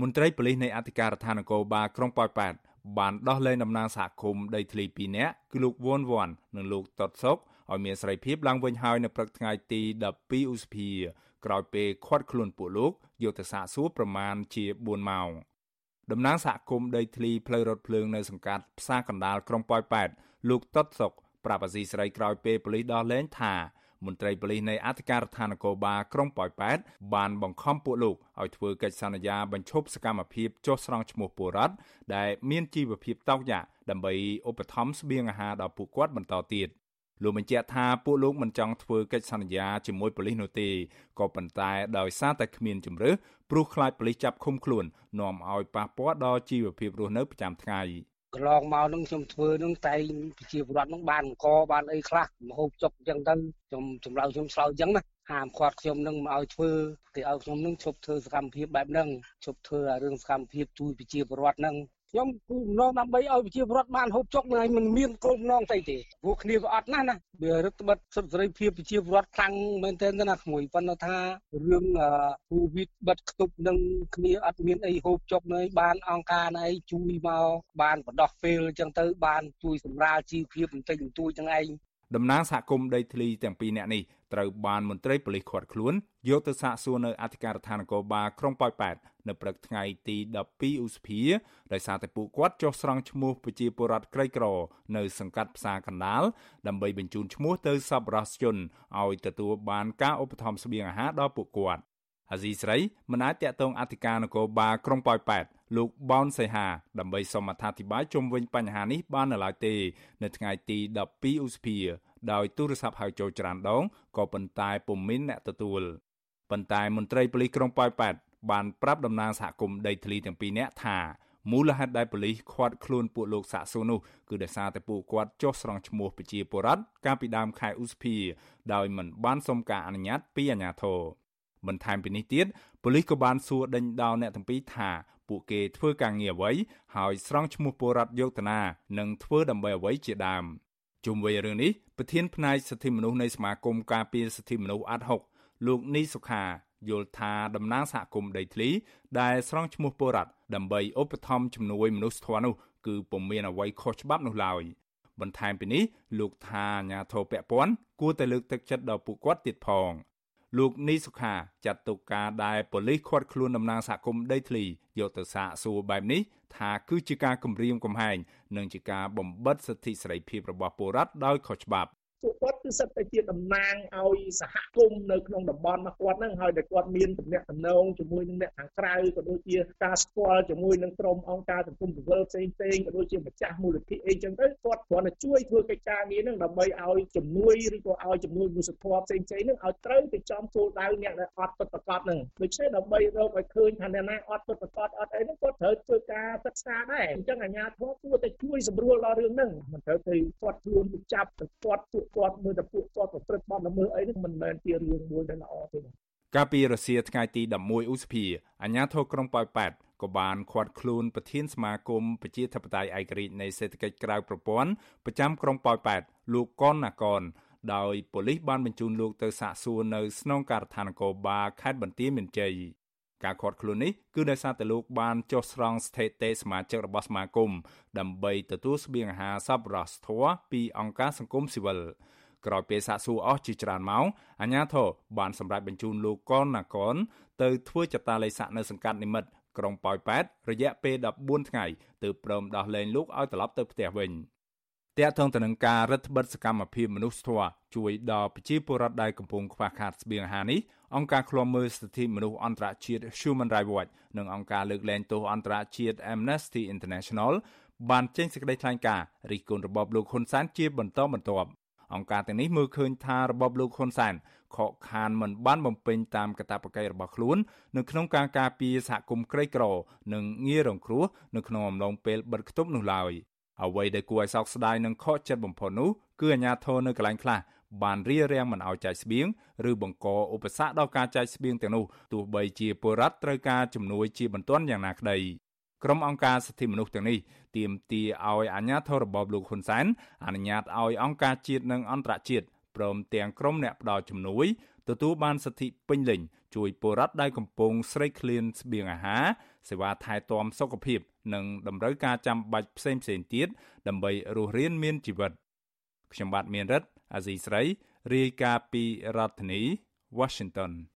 មន្ត្រីប៉ូលីសនៃអធិការដ្ឋាននគរបាលក្រុងប៉ោយប៉ែតបានដោះលែងតំណាងសហគមន៍ដីធ្លី2នាក់គឺលោកវ៉ុនវ៉ាន់និងលោកតតសុកឲ្យមានសេរីភាពឡើងវិញហើយនៅព្រឹកថ្ងៃទី12ឧសភាក្រោយពេលខាត់ខ្លួនពួកលោកយកទៅសាកសួរប្រមាណជា4ម៉ោងតំណាងសហគមន៍ដីធ្លីផ្លូវរថភ្លើងនៅសង្កាត់ផ្សារកណ្ដាលក្រុងប៉ោយប៉ែតលោកតតសុកប្រាប់អាស៊ីសេរីក្រោយពេលប៉ូលីសដោះលែងថា មន្ត្រីប៉ូលីសនៃអធិការដ្ឋាននគរបាលក្រុងប៉ោយប៉ែតបានបង្ខំពួកលោកឲ្យធ្វើកិច្ចសន្យាបញ្ឈប់សកម្មភាពចុះស្រង់ឈ្មោះពលរដ្ឋដែលមានជីវភាពតោកយ៉ាក់ដើម្បីឧបត្ថម្ភស្បៀងអាហារដល់ពួកគាត់បន្តទៀតលោកបញ្ជាក់ថាពួកលោកមិនចង់ធ្វើកិច្ចសន្យាជាមួយប៉ូលីសនោះទេក៏ប៉ុន្តែដោយសារតែគ្មានជំរឿព្រោះខ្លាចប៉ូលីសចាប់ឃុំខ្លួននាំឲ្យប៉ះពាល់ដល់ជីវភាពរស់នៅប្រចាំថ្ងៃ កន្លងមកនឹងខ្ញុំធ្វើនឹងតែប្រជាពលរដ្ឋនឹងបានអង្គបានអីខ្លះមហូបចុកអញ្ចឹងទៅខ្ញុំចម្លើយខ្ញុំឆ្លើយអញ្ចឹងណាហាមឃាត់ខ្ញុំនឹងមកឲ្យធ្វើគេឲ្យខ្ញុំនឹងឈប់ធ្វើសកម្មភាពបែបហ្នឹងឈប់ធ្វើរឿងសកម្មភាពជួយប្រជាពលរដ្ឋហ្នឹង ខ្ញុំគូម្ដងដើម្បីឲ្យប្រជាពលរដ្ឋបានហូបចុកនឹងឲ្យมันមានគោលម្ដងស្អីទេព្រោះគ្នាវាអត់ណាស់ណាវារដ្ឋបិទសិទ្ធិសេរីភាពប្រជាពលរដ្ឋខ្លាំងមែនទែនណាក្មួយប៉ុន្តែថារឿងគូវិតបិទខ្ទប់នឹងគ្នាអត់មានអីហូបចុកនៅបានអង្គការណៃជួយមកបានបដោះពេលអញ្ចឹងទៅបានជួយសម្រាលជីវភាពបន្តិចបន្តួចទាំងឯង តំណាងសហគមន៍ដីធ្លីទាំងពីរនាក់នេះត្រូវបានមន្ត្រីប៉ូលីសឃាត់ខ្លួនយកទៅសាកសួរនៅអធិការដ្ឋាននគរបាលក្រុងប៉ោយប៉ែតនៅព្រឹកថ្ងៃទី12ឧសភាដោយសារតែពួកគាត់ចុះស្រង់ឈ្មោះប្រជាពលរដ្ឋក្រីក្រ នៅសង្កាត់ផ្សារកណ្ដាលដើម្បីបញ្ជូនឈ្មោះទៅសប្បុរសជនឲ្យទទួលបានការឧបត្ថម្ភស្បៀងអាហារដល់ពួកគាត់អាស៊ីស្រីមិនអាចតាក់ទងអធិការនគរបាលក្រុងប៉ោយប៉ែត លោកប៊ុនសៃហាដើម្បីសូមអត្ថាធិប្បាយជុំវិញបញ្ហានេះបាននៅឡើយទេ នៅថ្ងៃទី12ឧសភាដោយទូរស័ព្ទហៅចូលច្រើនដងក៏ប៉ុន្តែពុំមានអ្នកទទួលប៉ុន្តែមន្ត្រីប៉ូលីសក្រុងប៉ោយប៉ែតបានប្រាប់តំណាងសហគមន៍ដីធ្លីទាំងពីរនាក់ថាមូលហេតុដែលប៉ូលីសឃាត់ខ្លួនពួកលោកសាក់ស៊ូនោះគឺដោយសារតែពួកគាត់ចុះស្រង់ឈ្មោះប្រជាពលរដ្ឋកាលពីដើមខែឧសភា ដោយមិនបានសុំការអនុញ្ញាតពីអាជ្ញាធរបន្ថែមពីនេះទៀតប៉ូលីសក៏បានសួរដេញដោលអ្នកទាំងពីរថា ពួកគេធ្វើការងារអ្វីហើយស្រង់ឈ្មោះពលរដ្ឋយកទៅណានិងធ្វើដើម្បីអ្វីជាដើមជុំវិញរឿងនេះប្រធានផ្នែកសិទ្ធិមនុស្សនៃសមាគមការពារសិទ្ធិមនុស្សអាត់ហុកលោកនីសុខាយល់ថាតំណាងសហគមន៍ដីធ្លី ដែលស្រង់ឈ្មោះពលរដ្ឋដើម្បីឧបត្ថម្ភជំនួយមនុស្សធម៌នោះគឺពុំមានអ្វីខុសច្បាប់នោះឡើយបន្ថែមពីនេះលោកថាអាញាធរពពាន់គួរតែលើកទឹកចិត្តដល់ពួកគាត់ទៀតផង លោកនីសុខាចាត់ទុកការដែលប៉ូលីសឃាត់ខ្លួនតំណាងសហគមន៍ដីធ្លីយកទៅសាកសួរបែបនេះថាគឺជាការគំរាមកំហែងនិងជាការបំបិទសិទ្ធិសេរីភាពរបស់ពលរដ្ឋដោយខុសច្បាប់ពួកគាត់ គឺសិតតែជាតំណាងឲ្យសហគមន៍នៅក្នុងតំបន់របស់គាត់ហ្នឹងហើយតែគាត់មានទំនាក់ទំនងជាមួយនឹងអ្នកខាងក្រៅក៏ដូចជាការស្គាល់ជាមួយនឹងក្រុមអង្គការសង្គមស៊ីវិលផ្សេងផ្សេងក៏ដូចជាម្ចាស់មូលនិធិអីចឹងទៅគាត់គ្រាន់តែជួយធ្វើកិច្ចការងារហ្នឹងដើម្បីឲ្យជំនួយឬក៏ឲ្យជំនួយមនុស្សធម៌ផ្សេងផ្សេងហ្នឹងឲ្យត្រូវទៅចំគោលដៅអ្នកដែលអត់ពិតប្រាកដហ្នឹងដូច្នេះដើម្បីរកឲ្យឃើញថាអ្នកណាអត់ពិតប្រាកដអត់អីហ្នឹងគាត់ត្រូវធ្វើការសិក្សាដែរអញ្ចឹងអាជ្ញាធរគួរតែជួយសម្រួលដល់រឿងហ្នឹងមិនត្រូវទៅគាត់ខ្លួនទៅចាប់ទៅគាត់ពួកគាត់មើលតែពួកគាត់ប្រព្រឹត្តបទល្មើសអីនេះមិនមែនជារឿងមួយដែលល្អទេកាលពីរសៀលថ្ងៃទី11ឧសភាអាជ្ញាធរក្រុងប៉ោយប៉ែតក៏បានឃាត់ខ្លួនប្រធានសមាគមប្រជាធិបតេយ្យឯករាជ្យនៃសេដ្ឋកិច្ចក្រៅប្រព័ន្ធប្រចាំក្រុងប៉ោយប៉ែតលោកកនណាកនដោយប៉ូលីសបានបញ្ជូនលោកទៅសាកសួរនៅស្នងការដ្ឋាននគរបាលខេត្តបន្ទាយមានជ័យការឃាត់ខ្លួននេះគឺដោយសារតែលោកបានចុះស្រង់ស្ថិតិសមាជិករបស់សមាគមដើម្បីទទួលស្បៀងអាហារសប្បុរសធម៌ពីអង្គការសង្គមស៊ីវិល ក្រោយពេលសាកសួរអស់ជាច្រើនម៉ោងអាជ្ញាធរបានសម្រេចបញ្ជូនលោកកនណាកនទៅធ្វើចតាឡេស័កនៅសង្កាត់និមិត្តក្រុងប៉ោយប៉ែតរយៈពេល14ថ្ងៃទើបព្រមដោះលែងលោកឲ្យត្រឡប់ទៅផ្ទះវិញតកតងទៅនឹងការរដ្ឋបិទសកម្មភាពមនុស្សធម៌ជួយដល់ប្រជាពលរដ្ឋដែលកំពុងខ្វះខាតស្បៀងអាហារនេះអង្គការឃ្លាំមើលសិទ្ធិមនុស្សអន្តរជាតិ Human Rights Watch និងអង្គការលើកលែងទោសអន្តរជាតិ Amnesty International បានចេញសេចក្តីថ្លែងការណ៍រិះគន់របបលោកហ៊ុនសែនជាបន្តបន្ទាប់ អង្គការទាំងនេះមើលឃើញថារបបលោកហ៊ុនសែនខកខានមិនបានបំពេញតាមកាតព្វកិច្ចរបស់ខ្លួននៅក្នុងការការពារសហគមន៍ក្រីក្រ និងងាយរងគ្រោះនៅក្នុងអំឡុងពេលបិទគប់នោះឡើយអ្វីដែលគួរឲ្យសោកស្ដាយនិងខកចិត្តបំផុតនោះគឺអាញាធរនៅកន្លែងខ្លះបានរៀបរៀងមិនឲ្យចែកស្បៀងឬបង្កឧបសគ្គដល់ការចែកស្បៀងទាំងនោះទោះបីជាពលរដ្ឋត្រូវការជំនួយជាបន្ទាន់យ៉ាងណាក្តី ក្រុមអង្គការសិទ្ធិមនុស្សទាំងនេះទាមទារឲ្យអាជ្ញាធររបបលោកហ៊ុនសែនអនុញ្ញាតឲ្យអង្គការជាតិនិងអន្តរជាតិព្រមទាំងក្រុមអ្នកផ្ដល់ជំនួយទទួលបានសិទ្ធិពេញលេញជួយពលរដ្ឋដែលកំពុងស្រេកឃ្លានស្បៀងអាហារសេវាថែទាំសុខភាព និងតម្រូវការចាំបាច់ផ្សេងៗទៀតដើម្បីរស់រានមានជីវិតខ្ញុំបាទមានរិទ្ធអាស៊ីស្រីរាយការណ៍ពីរដ្ឋធានី Washington